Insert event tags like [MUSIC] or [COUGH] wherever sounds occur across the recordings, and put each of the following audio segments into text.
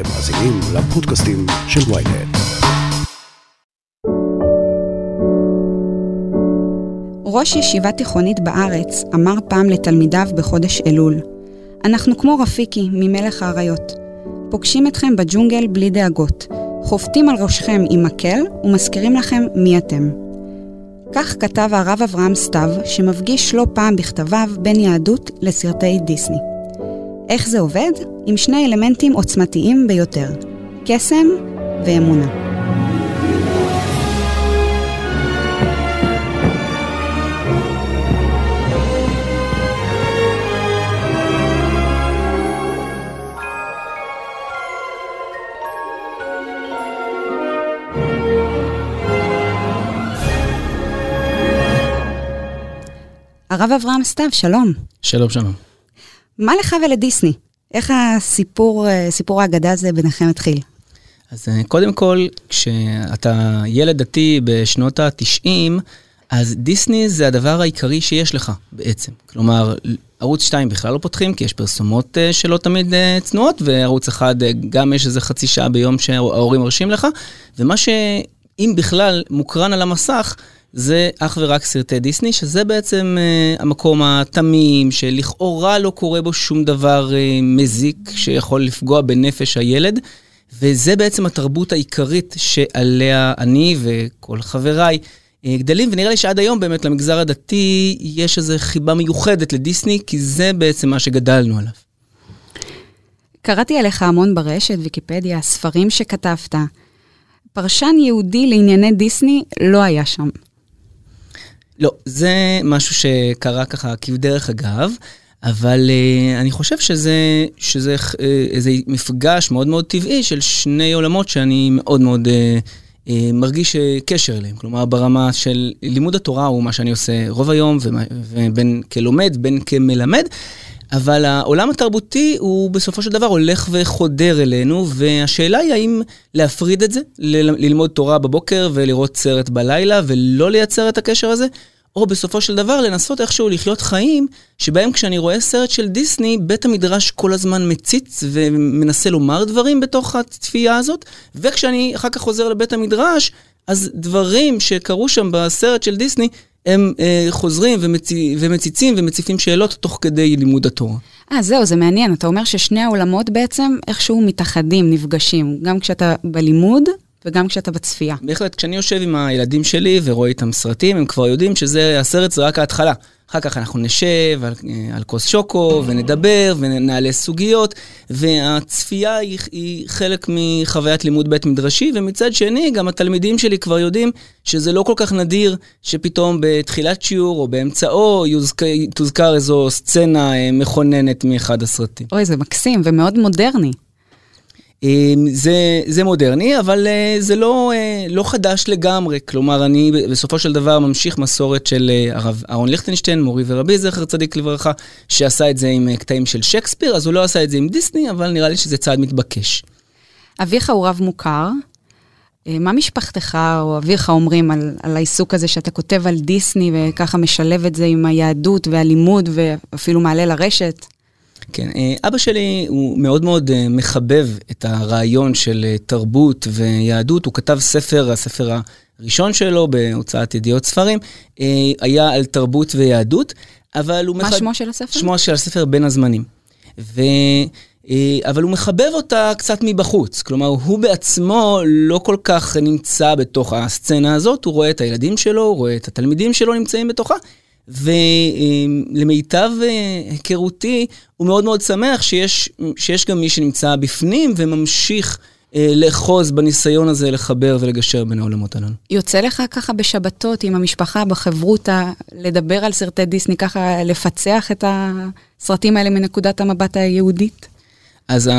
אתם מאזינים לפודקאסטים של ויינט. ראש ישיבה תיכונית בארץ אמר פעם לתלמידיו בחודש אלול, אנחנו כמו רפיקי ממלך האריות. פוגשים אתכם בג'ונגל בלי דאגות, חובטים על ראשכם עם מקל ומזכירים לכם מי אתם. כך כתב הרב אברהם סתיו, שמפגיש לא פעם בכתביו בין יהדות לסרטי דיסני. איך זה עובד? עם שני אלמנטים עוצמתיים ביותר, קסם ואמונה. הרב אברהם סתיו, שלום. שלום, שלום. מה לך ולדיסני? איך הסיפור, אה, סיפור האגדה הזה ביניכם התחיל? אז אה, קודם כל, כשאתה ילד דתי בשנות ה-90, אז דיסני זה הדבר העיקרי שיש לך בעצם. כלומר, ערוץ 2 בכלל לא פותחים, כי יש פרסומות אה, שלא תמיד צנועות, וערוץ 1 גם יש איזה חצי שעה ביום שההורים מרשים לך, ומה שאם בכלל מוקרן על המסך, זה אך ורק סרטי דיסני, שזה בעצם uh, המקום התמים, שלכאורה לא קורה בו שום דבר uh, מזיק שיכול לפגוע בנפש הילד, וזה בעצם התרבות העיקרית שעליה אני וכל חבריי uh, גדלים, ונראה לי שעד היום באמת למגזר הדתי יש איזו חיבה מיוחדת לדיסני, כי זה בעצם מה שגדלנו עליו. קראתי עליך המון ברשת, ויקיפדיה, ספרים שכתבת. פרשן יהודי לענייני דיסני לא היה שם. לא, זה משהו שקרה ככה כבדרך אגב, אבל uh, אני חושב שזה, שזה uh, איזה מפגש מאוד מאוד טבעי של שני עולמות שאני מאוד מאוד uh, uh, מרגיש uh, קשר אליהם. כלומר, ברמה של לימוד התורה הוא מה שאני עושה רוב היום, ובין כלומד, בין כמלמד. אבל העולם התרבותי הוא בסופו של דבר הולך וחודר אלינו, והשאלה היא האם להפריד את זה, ללמוד תורה בבוקר ולראות סרט בלילה, ולא לייצר את הקשר הזה, או בסופו של דבר לנסות איכשהו לחיות חיים שבהם כשאני רואה סרט של דיסני, בית המדרש כל הזמן מציץ ומנסה לומר דברים בתוך הצפייה הזאת, וכשאני אחר כך חוזר לבית המדרש, אז דברים שקרו שם בסרט של דיסני, הם אה, חוזרים ומצ... ומציצים ומציפים שאלות תוך כדי לימוד התורה. אה, זהו, זה מעניין. אתה אומר ששני העולמות בעצם איכשהו מתאחדים, נפגשים, גם כשאתה בלימוד וגם כשאתה בצפייה. בהחלט, כשאני יושב עם הילדים שלי ורואה איתם סרטים, הם כבר יודעים שזה, הסרט זה רק ההתחלה. אחר כך אנחנו נשב על, אה, על כוס שוקו ונדבר ונעלה סוגיות, והצפייה היא, היא חלק מחוויית לימוד בית מדרשי, ומצד שני, גם התלמידים שלי כבר יודעים שזה לא כל כך נדיר שפתאום בתחילת שיעור או באמצעו יוזכ... תוזכר איזו סצנה אה, מכוננת מאחד הסרטים. אוי, זה מקסים ומאוד מודרני. אמ, זה, זה מודרני, אבל אה, זה לא, אה, לא חדש לגמרי. כלומר, אני בסופו של דבר ממשיך מסורת של אה, הרב אהרון ליכטנשטיין, מורי ורבי, זכר צדיק לברכה, שעשה את זה עם קטעים של שייקספיר, אז הוא לא עשה את זה עם דיסני, אבל נראה לי שזה צעד מתבקש. אביך הוא רב מוכר. מה משפחתך או אביך אומרים על, על העיסוק הזה שאתה כותב על דיסני וככה משלב את זה עם היהדות והלימוד ואפילו מעלה לרשת? כן, אה, אבא שלי הוא מאוד מאוד אה, מחבב את הרעיון של אה, תרבות ויהדות. הוא כתב ספר, הספר הראשון שלו בהוצאת ידיעות ספרים, היה על תרבות ויהדות, אבל הוא... מה מחב... שמו של הספר? שמו של הספר בין הזמנים. ו... אבל הוא מחבב אותה קצת מבחוץ. כלומר, הוא בעצמו לא כל כך נמצא בתוך הסצנה הזאת, הוא רואה את הילדים שלו, הוא רואה את התלמידים שלו נמצאים בתוכה, ולמיטב אה, היכרותי, הוא מאוד מאוד שמח שיש, שיש גם מי שנמצא בפנים וממשיך אה, לאחוז בניסיון הזה לחבר ולגשר בין העולמות הללו. יוצא לך ככה בשבתות עם המשפחה, בחברותה, לדבר על סרטי דיסני, ככה לפצח את הסרטים האלה מנקודת המבט היהודית? אז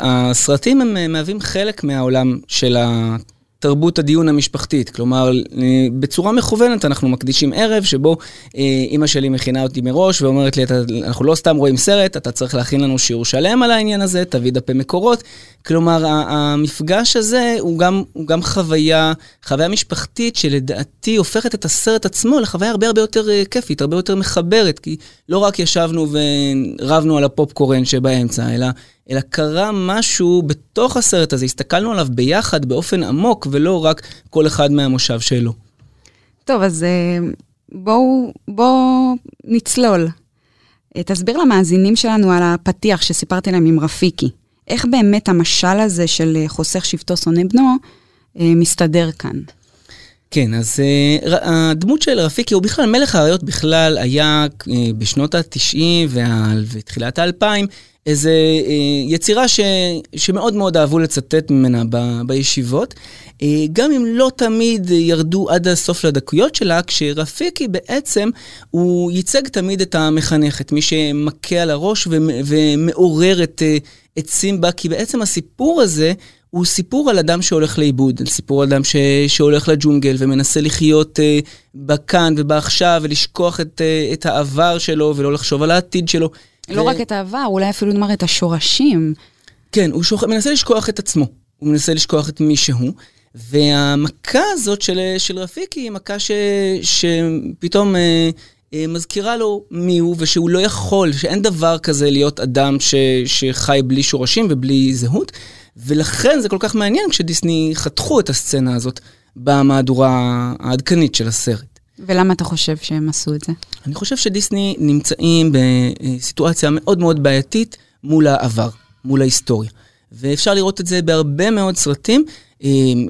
הסרטים הם אה, מהווים חלק מהעולם של תרבות הדיון המשפחתית. כלומר, אה, בצורה מכוונת אנחנו מקדישים ערב שבו אה, אימא שלי מכינה אותי מראש ואומרת לי, אנחנו לא סתם רואים סרט, אתה צריך להכין לנו שיעור שלם על העניין הזה, תביא דפי מקורות. כלומר, המפגש הזה הוא גם, הוא גם חוויה, חוויה משפחתית שלדעתי הופכת את הסרט עצמו לחוויה הרבה הרבה יותר אה, כיפית, הרבה יותר מחברת, כי לא רק ישבנו ורבנו על הפופקורן שבאמצע, אלא אלא קרה משהו בתוך הסרט הזה, הסתכלנו עליו ביחד באופן עמוק, ולא רק כל אחד מהמושב שלו. טוב, אז אה, בואו בוא נצלול. אה, תסביר למאזינים שלנו על הפתיח שסיפרתי להם עם רפיקי. איך באמת המשל הזה של אה, חוסך שבטו שונא בנו מסתדר כאן? כן, אז uh, הדמות של רפיקי, הוא בכלל, מלך האריות בכלל היה uh, בשנות ה-90 ותחילת ה-2000, איזו uh, יצירה ש, שמאוד מאוד אהבו לצטט ממנה ב, בישיבות. Uh, גם אם לא תמיד ירדו עד הסוף לדקויות שלה, כשרפיקי בעצם, הוא ייצג תמיד את המחנך, את מי שמכה על הראש ומעורר את, uh, את סימבה, כי בעצם הסיפור הזה, הוא סיפור על אדם שהולך לאיבוד, סיפור על אדם ש... שהולך לג'ונגל ומנסה לחיות uh, בכאן ובעכשיו ולשכוח את, uh, את העבר שלו ולא לחשוב על העתיד שלו. לא. רק את העבר, אולי אפילו נאמר את השורשים. כן, הוא שוח... מנסה לשכוח את עצמו, הוא מנסה לשכוח את מי שהוא. והמכה הזאת של, של רפיקי היא מכה ש... שפתאום אה, אה, מזכירה לו מי הוא ושהוא לא יכול, שאין דבר כזה להיות אדם ש... שחי בלי שורשים ובלי זהות. ולכן זה כל כך מעניין כשדיסני חתכו את הסצנה הזאת במהדורה העדכנית של הסרט. ולמה אתה חושב שהם עשו את זה? אני חושב שדיסני נמצאים בסיטואציה מאוד מאוד בעייתית מול העבר, מול ההיסטוריה. ואפשר לראות את זה בהרבה מאוד סרטים.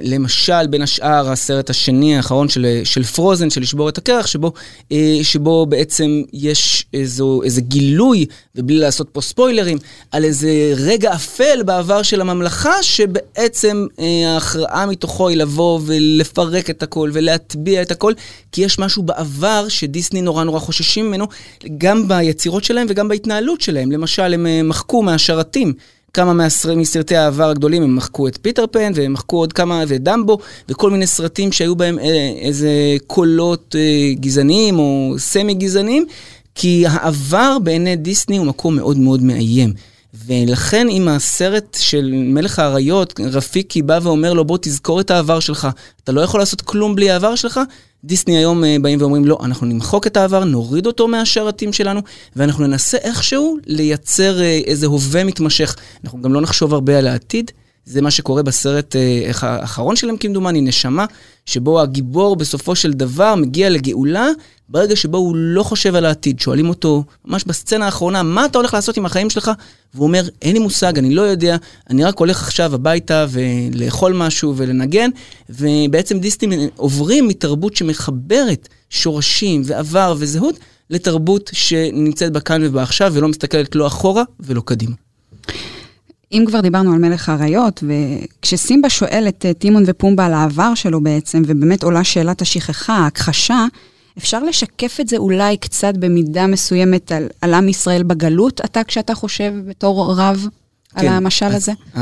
למשל, בין השאר, הסרט השני האחרון של, של פרוזן, של לשבור את הקרח, שבו, אה, שבו בעצם יש איזו, איזה גילוי, ובלי לעשות פה ספוילרים, על איזה רגע אפל בעבר של הממלכה, שבעצם אה, ההכרעה מתוכו היא לבוא ולפרק את הכל ולהטביע את הכל, כי יש משהו בעבר שדיסני נורא נורא חוששים ממנו, גם ביצירות שלהם וגם בהתנהלות שלהם. למשל, הם אה, מחקו מהשרתים. כמה. מסרטי העבר הגדולים, הם מחקו את פיטר פן, והם מחקו עוד כמה, ודמבו, וכל מיני סרטים שהיו בהם אה, איזה קולות אה, גזעניים או סמי גזעניים, כי העבר בעיני דיסני הוא מקום מאוד מאוד מאיים. ולכן אם הסרט של מלך האריות, רפיקי בא ואומר לו, בוא תזכור את העבר שלך, אתה לא יכול לעשות כלום בלי העבר שלך, דיסני היום אה, באים ואומרים, לא, אנחנו נמחוק את העבר, נוריד אותו מהשרתים שלנו, ואנחנו ננסה איכשהו לייצר אה, איזה הווה מתמשך. אנחנו גם לא נחשוב הרבה על העתיד. זה מה שקורה בסרט אה, האחרון שלהם, כמדומני, נשמה, שבו הגיבור בסופו של דבר מגיע לגאולה ברגע שבו הוא לא חושב על העתיד. שואלים אותו, ממש בסצנה האחרונה, מה אתה הולך לעשות עם החיים שלך? והוא אומר, אין לי מושג, אני לא יודע, אני רק הולך עכשיו הביתה ולאכול משהו ולנגן, ובעצם דיסטים עוברים מתרבות שמחברת שורשים ועבר וזהות לתרבות שנמצאת בכאן ובעכשיו ולא מסתכלת לא אחורה ולא קדימה. אם כבר דיברנו על מלך האריות, וכשסימבה שואל את אה, טימון ופומבה על העבר שלו בעצם, ובאמת עולה שאלת השכחה, ההכחשה, אפשר לשקף את זה אולי קצת במידה מסוימת על, על עם ישראל בגלות, אתה כשאתה חושב בתור רב כן, על המשל אז, הזה? Uh,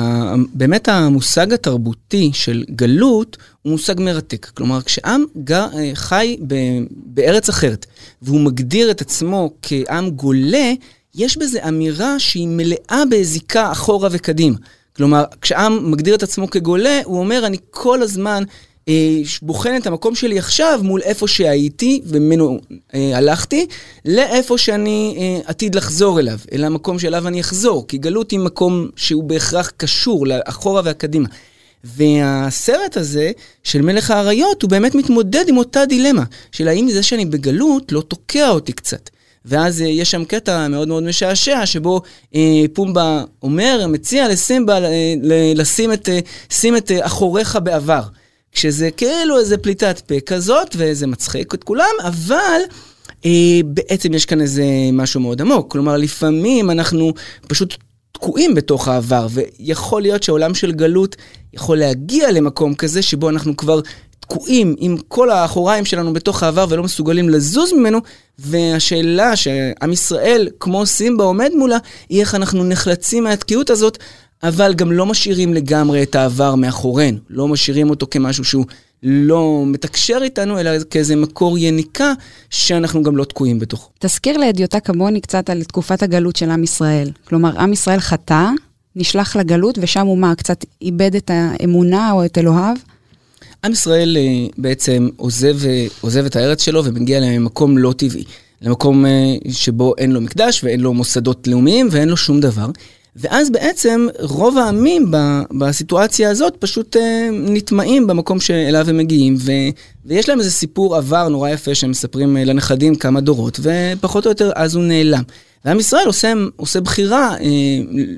באמת המושג התרבותי של גלות הוא מושג מרתק. כלומר, כשעם גר, אה, חי ב, בארץ אחרת, והוא מגדיר את עצמו כעם גולה, יש בזה אמירה שהיא מלאה בזיקה אחורה וקדימה. כלומר, כשעם מגדיר את עצמו כגולה, הוא אומר, אני כל הזמן אה, בוחן את המקום שלי עכשיו מול איפה שהייתי וממנו אה, הלכתי, לאיפה שאני אה, עתיד לחזור אליו, אל המקום שאליו אני אחזור, כי גלות היא מקום שהוא בהכרח קשור לאחורה והקדימה. והסרט הזה של מלך האריות הוא באמת מתמודד עם אותה דילמה, של האם זה שאני בגלות לא תוקע אותי קצת. ואז uh, יש שם קטע מאוד מאוד משעשע, שבו uh, פומבה אומר, מציע לסימבה uh, לשים את, uh, את אחוריך בעבר. כשזה כאילו איזה פליטת פה כזאת, וזה מצחיק את כולם, אבל אה, בעצם יש כאן איזה משהו מאוד עמוק. כלומר, לפעמים אנחנו פשוט תקועים בתוך העבר, ויכול להיות שהעולם של גלות יכול להגיע למקום כזה שבו אנחנו כבר תקועים עם כל האחוריים שלנו בתוך העבר ולא מסוגלים לזוז ממנו, והשאלה שעם ישראל, כמו סימבה עומד מולה, היא איך אנחנו נחלצים מהתקיעות הזאת אבל גם לא משאירים לגמרי את העבר מאחורינו, לא משאירים אותו כמשהו שהוא לא מתקשר איתנו, אלא כאיזה מקור יניקה שאנחנו גם לא תקועים בתוכו. תזכיר לאדיוטה כמוני קצת על תקופת הגלות של עם ישראל. כלומר, עם ישראל חטא, נשלח לגלות, ושם הוא מה, קצת איבד את האמונה או את אלוהיו? עם ישראל אה, בעצם עוזב, אה, עוזב את הארץ שלו ומגיע למקום לא טבעי. למקום אה, שבו אין לו מקדש ואין לו מוסדות לאומיים ואין לו שום דבר. ואז בעצם רוב העמים בסיטואציה הזאת פשוט נטמעים במקום שאליו הם מגיעים, ו, ויש להם איזה סיפור עבר נורא יפה שהם מספרים לנכדים כמה דורות, ופחות או יותר אז הוא נעלם. ועם ישראל עושה, עושה בחירה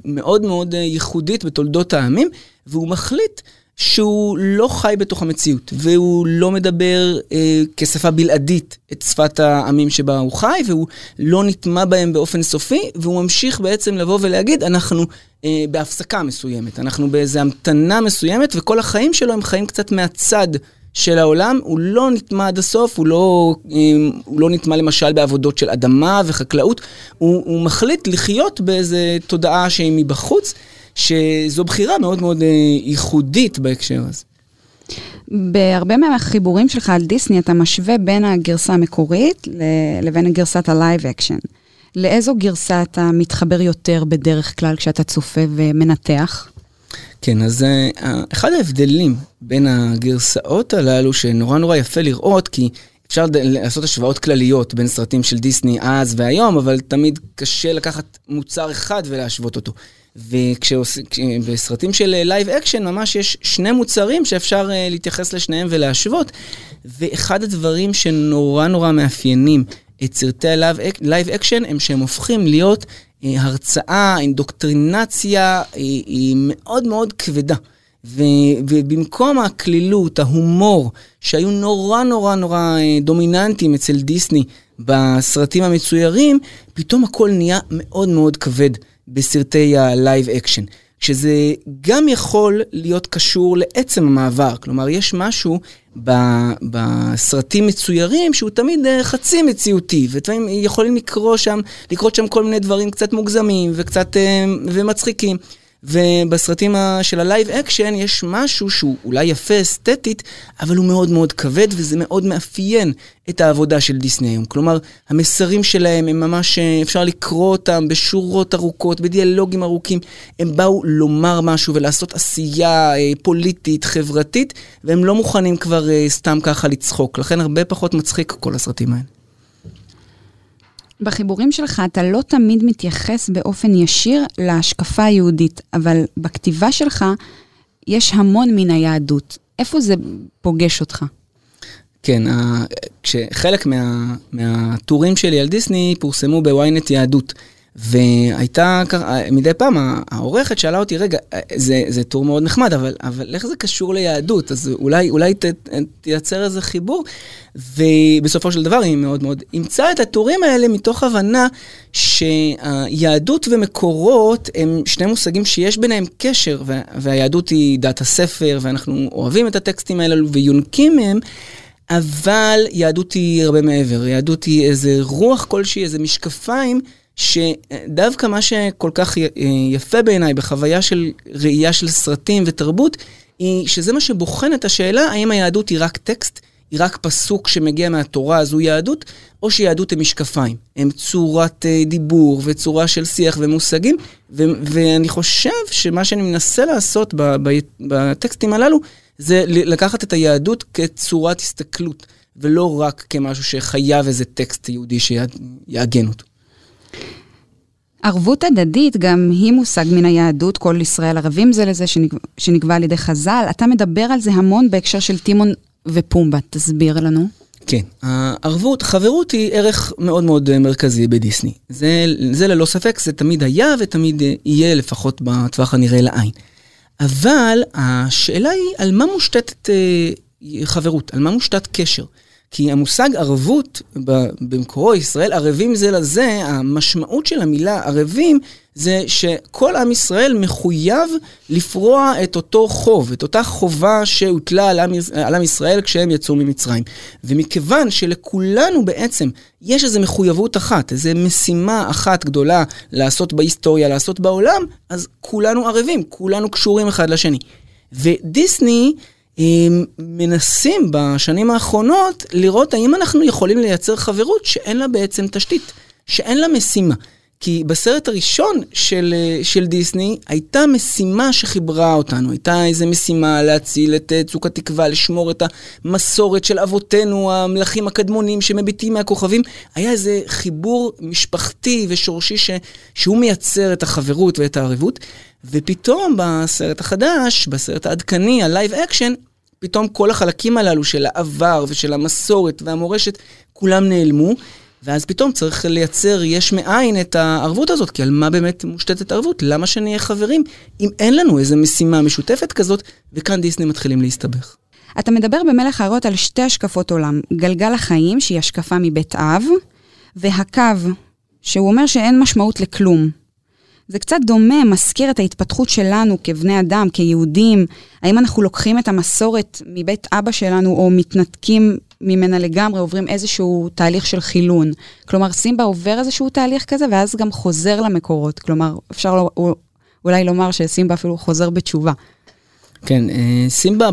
מאוד מאוד ייחודית בתולדות העמים, והוא מחליט שהוא לא חי בתוך המציאות, והוא לא מדבר אה, כשפה בלעדית את שפת העמים שבה הוא חי, והוא לא נטמע בהם באופן סופי, והוא ממשיך בעצם לבוא ולהגיד, אנחנו אה, בהפסקה מסוימת, אנחנו באיזו המתנה מסוימת, וכל החיים שלו הם חיים קצת מהצד. של העולם, הוא לא נטמע עד הסוף, הוא לא, אה, הוא לא נטמע למשל בעבודות של אדמה וחקלאות, הוא, הוא מחליט לחיות באיזו תודעה שהיא מבחוץ, שזו בחירה מאוד מאוד אה, ייחודית בהקשר הזה. בהרבה מהחיבורים שלך על דיסני אתה משווה בין הגרסה המקורית לבין גרסת ה live action. לאיזו גרסה אתה מתחבר יותר בדרך כלל כשאתה צופה ומנתח? כן, אז אה, אחד ההבדלים בין הגרסאות הללו, שנורא נורא יפה לראות, כי אפשר לעשות השוואות כלליות בין סרטים של דיסני אז והיום, אבל תמיד קשה לקחת מוצר אחד ולהשוות אותו. ובסרטים של live action ממש יש שני מוצרים שאפשר אה, להתייחס לשניהם ולהשוות. ואחד הדברים שנורא נורא מאפיינים את סרטי ה live action הם שהם הופכים להיות אה, הרצאה, אינדוקטרינציה היא מאוד מאוד כבדה. ו, ובמקום הקלילות, ההומור, שהיו נורא נורא נורא דומיננטיים אצל דיסני בסרטים המצוירים, פתאום הכל נהיה מאוד מאוד כבד. בסרטי ה live action. שזה גם יכול להיות קשור לעצם המעבר. כלומר, יש משהו ב, בסרטים מצוירים שהוא תמיד אה, חצי מציאותי, ולפעמים יכולים לקרות שם, לקרות שם כל מיני דברים קצת מוגזמים וקצת אה, ומצחיקים. ובסרטים של ה live action יש משהו שהוא אולי יפה אסתטית, אבל הוא מאוד מאוד כבד וזה מאוד מאפיין את העבודה של דיסני היום. כלומר, המסרים שלהם הם ממש, אפשר לקרוא אותם בשורות ארוכות, בדיאלוגים ארוכים. הם באו לומר משהו ולעשות עשייה אה, פוליטית, חברתית, והם לא מוכנים כבר אה, סתם ככה לצחוק. לכן הרבה פחות מצחיק כל הסרטים האלה. בחיבורים שלך אתה לא תמיד מתייחס באופן ישיר להשקפה היהודית, אבל בכתיבה שלך יש המון מן היהדות. איפה זה פוגש אותך? כן, כשחלק מה, מהטורים שלי על דיסני פורסמו בוויינט יהדות. והייתה, מדי פעם העורכת שאלה אותי, רגע, זה, זה טור מאוד נחמד, אבל, אבל איך זה קשור ליהדות? אז אולי, אולי ת, תייצר איזה חיבור. ובסופו של דבר היא מאוד מאוד אימצה את הטורים האלה מתוך הבנה שהיהדות ומקורות הם שני מושגים שיש ביניהם קשר, והיהדות היא דת הספר, ואנחנו אוהבים את הטקסטים האלו ויונקים מהם. אבל יהדות היא הרבה מעבר, יהדות היא איזה רוח כלשהי, איזה משקפיים שדווקא מה שכל כך יפה בעיניי בחוויה של ראייה של סרטים ותרבות, היא שזה מה שבוחן את השאלה האם היהדות היא רק טקסט, היא רק פסוק שמגיע מהתורה, הזו יהדות, או שיהדות הם משקפיים. הם צורת אה, דיבור וצורה של שיח ומושגים, ו- ואני חושב שמה שאני מנסה לעשות ב- ב- בטקסטים הללו, זה לקחת את היהדות כצורת הסתכלות, ולא רק כמשהו שחייב איזה טקסט יהודי שיעגן אותו. ערבות הדדית גם היא מושג מן היהדות, כל ישראל ערבים זה לזה, שנקבע, שנקבע על ידי חז"ל. אתה מדבר על זה המון בהקשר של טימון ופומבה, תסביר לנו. כן, הערבות, חברות היא ערך מאוד מאוד אה, מרכזי בדיסני. זה, זה ללא ספק, זה תמיד היה ותמיד אה, יהיה, לפחות בטווח הנראה לעין. אבל השאלה היא על מה מושתתת אה, חברות, על מה מושתת קשר. כי המושג ערבות במקורו ישראל ערבים זה לזה, המשמעות של המילה ערבים זה שכל עם ישראל מחויב לפרוע את אותו חוב, את אותה חובה שהוטלה על עם, על עם ישראל כשהם יצאו ממצרים. ומכיוון שלכולנו בעצם יש איזו מחויבות אחת, איזו משימה אחת גדולה לעשות בהיסטוריה, לעשות בעולם, אז כולנו ערבים, כולנו קשורים אחד לשני. ודיסני מנסים בשנים האחרונות לראות האם אנחנו יכולים לייצר חברות שאין לה בעצם תשתית, שאין לה משימה. כי בסרט הראשון של, של דיסני הייתה משימה שחיברה אותנו, הייתה איזו משימה להציל את צוק התקווה, לשמור את המסורת של אבותינו, המלכים הקדמונים שמביטים מהכוכבים. היה איזה חיבור משפחתי ושורשי ש, שהוא מייצר את החברות ואת הערבות, ופתאום בסרט החדש, בסרט העדכני, ה live action, פתאום כל החלקים הללו של העבר ושל המסורת והמורשת, כולם נעלמו. ואז פתאום צריך לייצר יש מאין את הערבות הזאת, כי על מה באמת מושתתת ערבות? למה שנהיה חברים אם אין לנו איזו משימה משותפת כזאת, וכאן דיסני מתחילים להסתבך. אתה מדבר במלך האריות על שתי השקפות עולם, גלגל החיים, שהיא השקפה מבית אב, והקו, שהוא אומר שאין משמעות לכלום. זה קצת דומה, מזכיר את ההתפתחות שלנו כבני אדם, כיהודים. האם אנחנו לוקחים את המסורת מבית אבא שלנו, או מתנתקים ממנה לגמרי, עוברים איזשהו תהליך של חילון. כלומר, סימבה עובר איזשהו תהליך כזה, ואז גם חוזר למקורות. כלומר, אפשר לא, אולי לומר שסימבה אפילו חוזר בתשובה. כן, אה, סימבה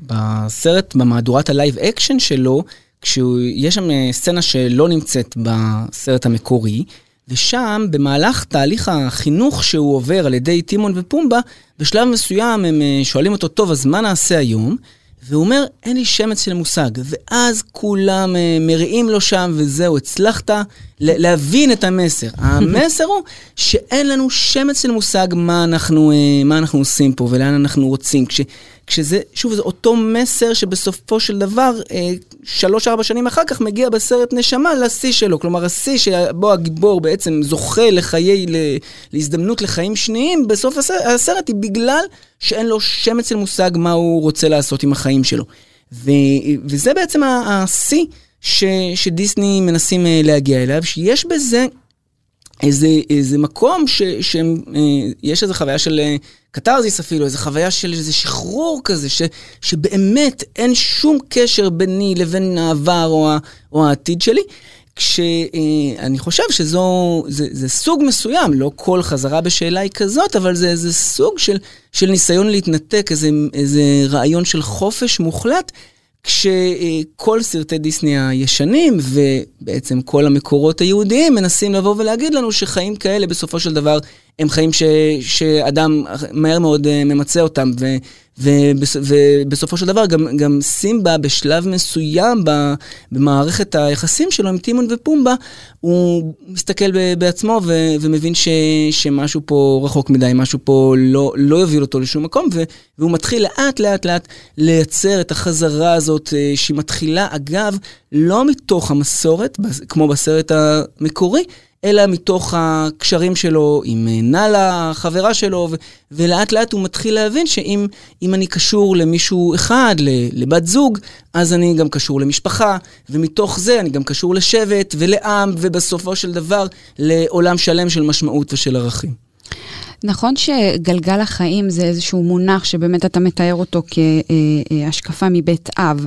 בסרט, במהדורת ה live action שלו, כשיש שם אה, סצנה שלא נמצאת בסרט המקורי, ושם, במהלך תהליך החינוך שהוא עובר על ידי טימון ופומבה, בשלב מסוים הם אה, שואלים אותו, טוב, אז מה נעשה היום? והוא אומר, אין לי שמץ של מושג. ואז כולם uh, מריעים לו שם, וזהו, הצלחת להבין את המסר. [LAUGHS] המסר הוא שאין לנו שמץ של מושג מה אנחנו, uh, מה אנחנו עושים פה ולאן אנחנו רוצים. כש, כשזה, שוב, זה אותו מסר שבסופו של דבר, אה, שלוש-ארבע שנים אחר כך מגיע בסרט נשמה לשיא שלו. כלומר, השיא שבו הגיבור בעצם זוכה לחיי, להזדמנות לחיים שניים, בסוף הסרט, הסרט היא בגלל שאין לו שמץ של מושג מה הוא רוצה לעשות עם החיים שלו. ו, וזה בעצם השיא שדיסני מנסים אה, להגיע אליו, שיש בזה איזה, איזה מקום שיש אה, איזו חוויה של אה, קתרזיס אפילו, איזו חוויה של איזה שחרור כזה, ש, שבאמת אין שום קשר ביני לבין העבר או, או העתיד שלי. כשאני חושב שזו, זה, זה סוג מסוים, לא כל חזרה בשאלה היא כזאת, אבל זה איזה סוג של, של ניסיון להתנתק, איזה, איזה רעיון של חופש מוחלט, כשכל סרטי דיסני הישנים ובעצם כל המקורות היהודיים מנסים לבוא ולהגיד לנו שחיים כאלה בסופו של דבר הם חיים ש, שאדם מהר מאוד אה, ממצה אותם, ו, ובס, ובסופו של דבר גם, גם סימבה בשלב מסוים במערכת היחסים שלו עם טימון ופומבה, הוא מסתכל בעצמו ו, ומבין ש, שמשהו פה רחוק מדי, משהו פה לא, לא יוביל אותו לשום מקום, ו, והוא מתחיל לאט לאט לאט לייצר את החזרה הזאת, אה, שהיא מתחילה אגב לא מתוך המסורת, כמו בסרט המקורי, אלא מתוך הקשרים שלו עם אה, נאלה, החברה שלו, ו- ולאט לאט הוא מתחיל להבין שאם אני קשור למישהו אחד, לבת זוג, אז אני גם קשור למשפחה, ומתוך זה אני גם קשור לשבט ולעם, ובסופו של דבר לעולם שלם של משמעות ושל ערכים. נכון שגלגל החיים זה איזשהו מונח שבאמת אתה מתאר אותו כהשקפה מבית אב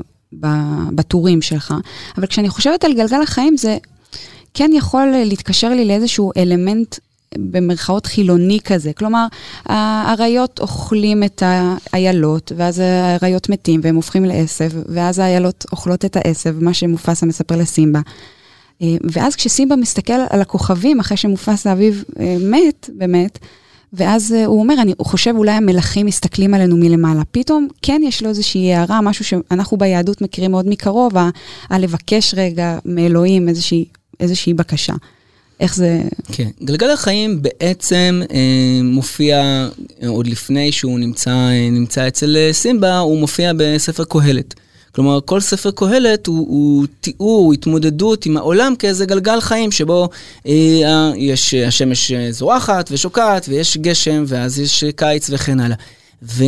בטורים שלך, אבל כשאני חושבת על גלגל החיים זה כן יכול להתקשר לי לאיזשהו אלמנט במרכאות חילוני כזה. כלומר, האריות אוכלים את האיילות, ואז האריות מתים והם הופכים לעשב, ואז האיילות אוכלות את העשב, מה שמופסה מספר לסימבה. אה, ואז כשסימבה מסתכל על הכוכבים, אחרי שמופסה אביו אה, מת, באמת, ואז אה, הוא אומר, אני, חושב אולי המלכים מסתכלים עלינו מלמעלה. פתאום כן יש לו איזושהי הערה, משהו שאנחנו ביהדות מכירים מאוד מקרוב, הלבקש רגע מאלוהים איזושהי איזושהי בקשה. איך זה... כן, גלגל החיים בעצם אה, מופיע אה, עוד לפני שהוא נמצא, אה, נמצא אצל אה, סימבה, הוא מופיע בספר קהלת. כלומר, כל ספר קהלת הוא, הוא תיאור, התמודדות עם העולם כאיזה גלגל חיים שבו אה, יש השמש זורחת ושוקעת ויש גשם ואז יש קיץ וכן הלאה. ו,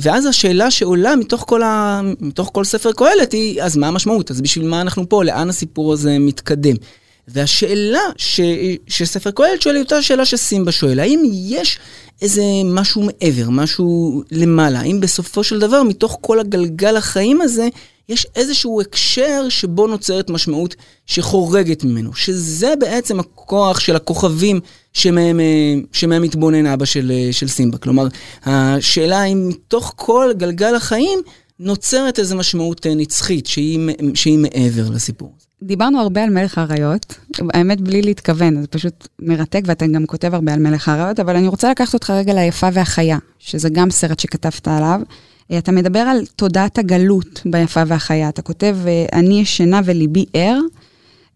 ואז השאלה שעולה מתוך כל, ה, מתוך כל ספר קהלת היא, אז מה המשמעות? אז בשביל מה אנחנו פה? לאן הסיפור הזה מתקדם? והשאלה ש, שספר קהלת שואל היא אותה שאלה שסימבה שואל, האם יש איזה משהו מעבר, משהו למעלה? האם בסופו של דבר, מתוך כל הגלגל החיים הזה, יש איזשהו הקשר שבו נוצרת משמעות שחורגת ממנו, שזה בעצם הכוח של הכוכבים שמהם, אה, שמהם מתבונן אבא של, אה, של סימבה. כלומר, השאלה אם מתוך כל גלגל החיים, נוצרת איזו משמעות נצחית שהיא, שהיא מעבר לסיפור. דיברנו הרבה על מלך האריות, האמת בלי להתכוון, זה פשוט מרתק ואתה גם כותב הרבה על מלך האריות, אבל אני רוצה לקחת אותך רגע ליפה והחיה, שזה גם סרט שכתבת עליו. אתה מדבר על תודעת הגלות ביפה והחיה, אתה כותב, אני ישנה וליבי ער,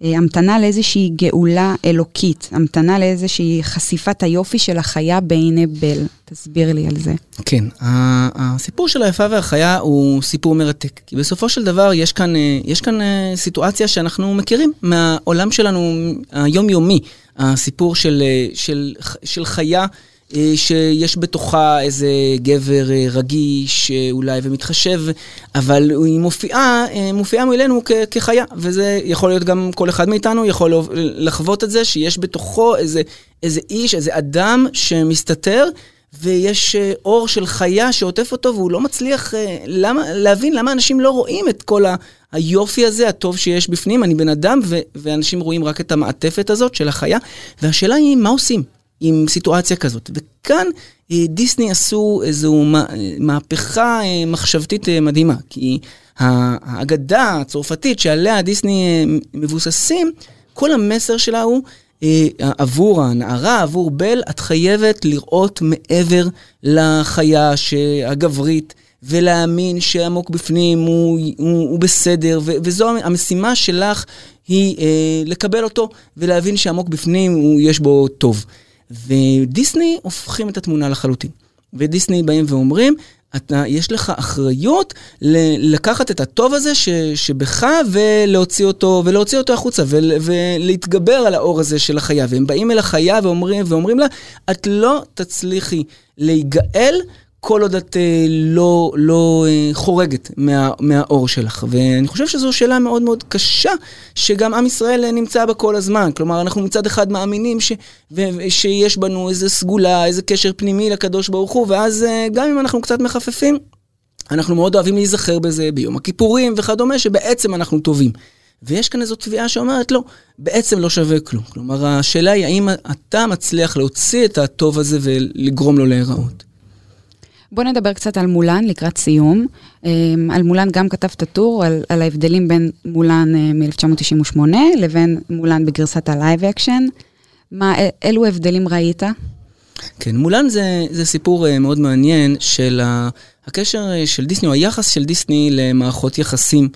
המתנה לאיזושהי גאולה אלוקית, המתנה לאיזושהי חשיפת היופי של החיה בעיני בל. תסביר לי על זה. כן, הסיפור של היפה והחיה הוא סיפור מרתק. כי בסופו של דבר יש כאן, יש כאן סיטואציה שאנחנו מכירים מהעולם שלנו היומיומי. הסיפור של, של, של חיה אה, שיש בתוכה איזה גבר אה, רגיש אה, אולי ומתחשב, אבל היא מופיעה, מופיעה מולנו כחיה, וזה יכול להיות גם כל אחד מאיתנו יכול לחוות את זה, שיש בתוכו איזה, איזה איש, איזה אדם שמסתתר. ויש אור של חיה שעוטף אותו, והוא לא מצליח למה, להבין למה אנשים לא רואים את כל היופי הזה, הטוב שיש בפנים. אני בן אדם, ו- ואנשים רואים רק את המעטפת הזאת של החיה, והשאלה היא, מה עושים? עם סיטואציה כזאת. וכאן אה, דיסני עשו איזו מהפכה אה, מחשבתית אה, מדהימה, כי האגדה הצרפתית שעליה דיסני מבוססים, כל המסר שלה הוא עבור הנערה, עבור בל, את חייבת לראות מעבר לחיה הגברית. ולהאמין שעמוק בפנים הוא, הוא, הוא בסדר, ו, וזו המשימה שלך היא אה, לקבל אותו ולהבין שעמוק בפנים הוא, יש בו טוב. ודיסני הופכים את התמונה לחלוטין. ודיסני באים ואומרים, אתה, יש לך אחריות ל- לקחת את הטוב הזה ש, שבך ולהוציא אותו, ולהוציא אותו החוצה ול, ולהתגבר על האור הזה של החיה. והם באים אל החיה ואומרים, ואומרים לה, את לא תצליחי להיגאל כל עוד את אה, לא, לא אה, חורגת מה, מהאור שלך. ואני חושב שזו שאלה מאוד מאוד קשה, שגם עם ישראל אה, נמצא בה כל הזמן. כלומר, אנחנו מצד אחד מאמינים ש, ו, שיש בנו איזו סגולה, איזה קשר פנימי לקדוש ברוך הוא, ואז גם אם אנחנו קצת מחפפים, אנחנו מאוד אוהבים להיזכר בזה ביום הכיפורים וכדומה, שבעצם אנחנו טובים. ויש כאן איזו תביעה שאומרת, לא, בעצם לא שווה כלום. כלומר, השאלה היא האם אתה מצליח להוציא את הטוב הזה ולגרום לו להיראות. בוא נדבר קצת על מולן לקראת סיום. אמ, על מולן גם כתבת טור על, על ההבדלים בין מולן אה, מ-1998 לבין מולן בגרסת ה live action. מה, אילו הבדלים ראית? כן, מולן זה, זה סיפור אה, מאוד מעניין של הקשר אה, של דיסני, או היחס של דיסני למערכות יחסים.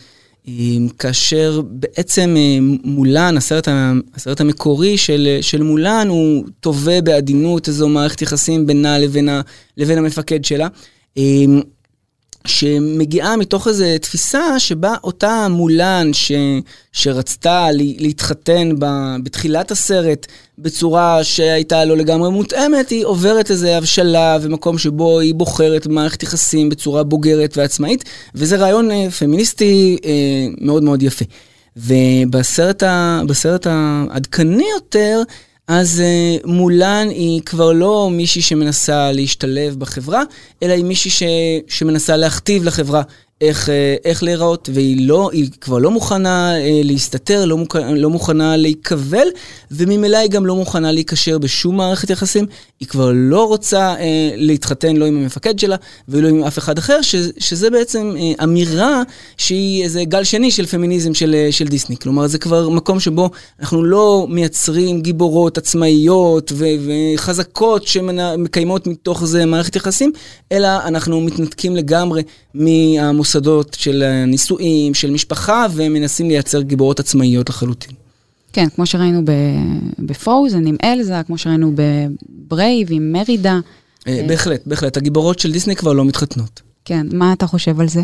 כאשר בעצם אה, מולן, הסרט, הסרט המקורי של, של מולן, הוא תובע בעדינות איזו מערכת יחסים בינה לבין, ה, לבין המפקד שלה. שמגיעה מתוך איזו תפיסה שבה אותה מולן ש, שרצתה להתחתן ב, בתחילת הסרט בצורה שהייתה לא לגמרי מותאמת, היא עוברת איזו הבשלה ומקום שבו היא בוחרת מערכת יחסים בצורה בוגרת ועצמאית, וזה רעיון אה, פמיניסטי אה, מאוד מאוד יפה. ובסרט העדכני יותר, אז uh, מולן היא כבר לא מישהי שמנסה להשתלב בחברה, אלא היא מישהי ש, שמנסה להכתיב לחברה איך, אה, איך להיראות, והיא לא, כבר לא מוכנה אה, להסתתר, לא, מוכ, לא מוכנה להיקבל, וממילא היא גם לא מוכנה להיקשר בשום מערכת יחסים. היא כבר לא רוצה אה, להתחתן לא עם המפקד שלה ולא עם אף אחד אחר, ש, שזה בעצם אה, אמירה שהיא איזה גל שני של פמיניזם של, אה, של דיסני. כלומר, זה כבר מקום שבו אנחנו לא מייצרים גיבורות עצמאיות ו, וחזקות שמקיימות מתוך זה מערכת יחסים, אלא אנחנו מתנתקים לגמרי מהמוסד. מוסדות של אה, נישואים, של משפחה, והם מנסים לייצר גיבורות עצמאיות לחלוטין. כן, כמו שראינו בפרוזן עם אלזה, כמו שראינו בברייב עם מרידה. אה, בהחלט, בהחלט. הגיבורות של דיסני כבר לא מתחתנות. כן, מה אתה חושב על זה?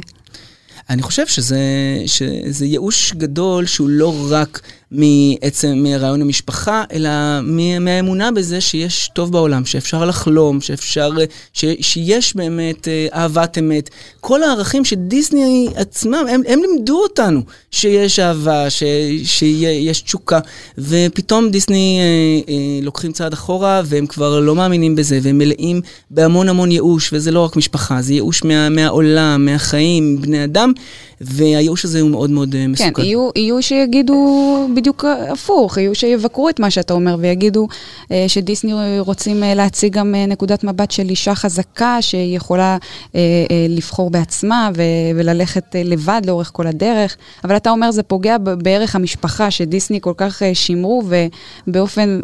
אני חושב שזה, שזה ייאוש גדול שהוא לא רק מעצם, מרעיון המשפחה, אלא מהאמונה בזה שיש טוב בעולם, שאפשר לחלום, שאפשר, ש, שיש באמת אה, אהבת אמת. כל הערכים שדיסני עצמם, הם, הם לימדו אותנו שיש אהבה, ש, שיש תשוקה, ופתאום דיסני אה, אה, לוקחים צעד אחורה והם כבר לא מאמינים בזה, והם מלאים בהמון המון ייאוש, וזה לא רק משפחה, זה ייאוש מה, מהעולם, מהחיים, בני אדם. והייאוש הזה הוא מאוד מאוד אה, מסוכן. כן, יהיו, יהיו שיגידו בדיוק הפוך, יהיו שיבקרו את מה שאתה אומר ויגידו אה, שדיסני רוצים אה, להציג גם נקודת מבט של אישה חזקה שיכולה לבחור בעצמה וללכת לבד לאורך כל הדרך, אבל אתה אומר זה פוגע בערך המשפחה שדיסני כל כך שימרו ובאופן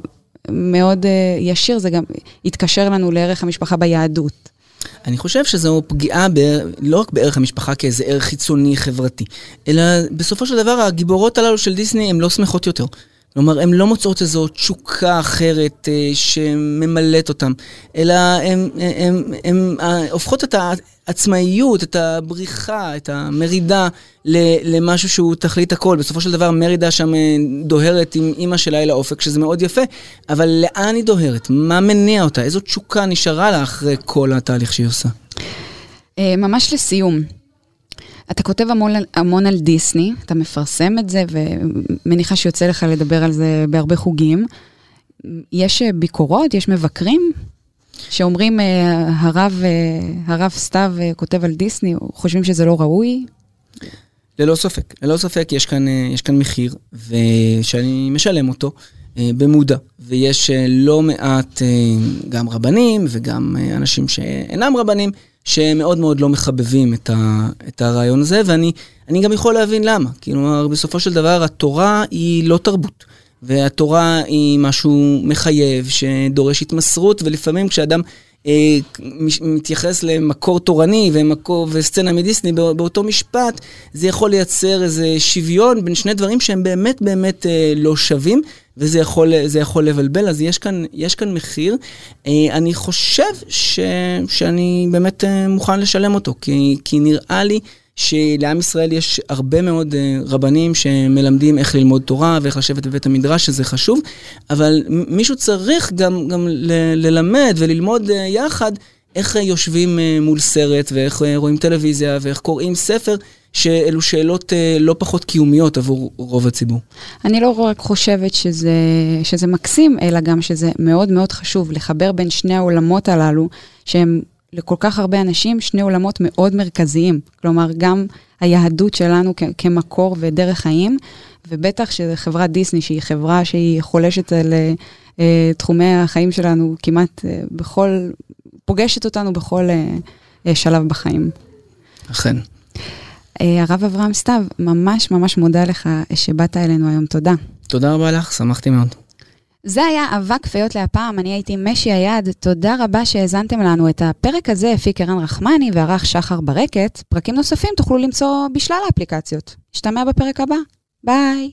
מאוד ישיר זה גם יתקשר לנו לערך המשפחה ביהדות. אני חושב שזו פגיעה ב... לא רק בערך המשפחה כאיזה ערך חיצוני חברתי, אלא בסופו של דבר הגיבורות הללו של דיסני הן לא שמחות יותר. כלומר, הן לא מוצאות איזו תשוקה אחרת אה, שממלאת אותן, אלא הן הופכות את העצמאיות, את הבריחה, את המרידה למשהו שהוא תכלית הכל. בסופו של דבר מרידה שם אה, דוהרת עם אימא שלה אל האופק, שזה מאוד יפה, אבל לאן היא דוהרת? מה מניע אותה? איזו תשוקה נשארה לה אחרי כל התהליך שהיא עושה? אה, ממש לסיום, אתה כותב המון, המון על דיסני, אתה מפרסם את זה, ומניחה שיוצא לך לדבר על זה בהרבה חוגים. יש ביקורות, יש מבקרים שאומרים, אה, הרב, אה, הרב סתיו אה, כותב על דיסני, חושבים שזה לא ראוי? ללא ספק, ללא ספק יש כאן, יש כאן מחיר, ושאני משלם אותו במודע, ויש לא מעט גם רבנים וגם אנשים שאינם רבנים, שמאוד מאוד לא מחבבים את, ה, את הרעיון הזה, ואני גם יכול להבין למה. כלומר, בסופו של דבר התורה היא לא תרבות. והתורה היא משהו מחייב, שדורש התמסרות, ולפעמים כשאדם מתייחס למקור תורני ומקור, וסצנה מדיסני באותו משפט, זה יכול לייצר איזה שוויון בין שני דברים שהם באמת באמת אה, לא שווים, וזה יכול, יכול לבלבל, אז יש כאן, יש כאן מחיר. אה, אני חושב ש, שאני באמת אה, מוכן לשלם אותו, כי, כי נראה לי... שלעם ישראל יש הרבה מאוד אה, רבנים שמלמדים איך ללמוד תורה ואיך לשבת בבית המדרש, שזה חשוב, אבל מישהו צריך גם, גם ללמד וללמוד אה, יחד איך יושבים אה, מול סרט ואיך רואים טלוויזיה ואיך קוראים ספר. שאלו שאלות לא פחות קיומיות עבור רוב הציבור. אני לא רק חושבת שזה, שזה מקסים, אלא גם שזה מאוד מאוד חשוב לחבר בין שני העולמות הללו, שהם לכל כך הרבה אנשים שני עולמות מאוד מרכזיים. כלומר, גם היהדות שלנו כ- כמקור ודרך חיים, ובטח שזו חברת דיסני, שהיא חברה שהיא חולשת על uh, תחומי החיים שלנו כמעט uh, בכל, פוגשת אותנו בכל uh, uh, שלב בחיים. אכן. Uh, הרב אברהם סתיו, ממש ממש מודה לך שבאת אלינו היום, תודה. תודה רבה לך, שמחתי מאוד. זה היה אבק פיות להפעם, אני הייתי משי היד, תודה רבה שהאזנתם לנו. את הפרק הזה הפיק ערן רחמני וערך שחר ברקת. פרקים נוספים תוכלו למצוא בשלל האפליקציות. נשתמע בפרק הבא. ביי.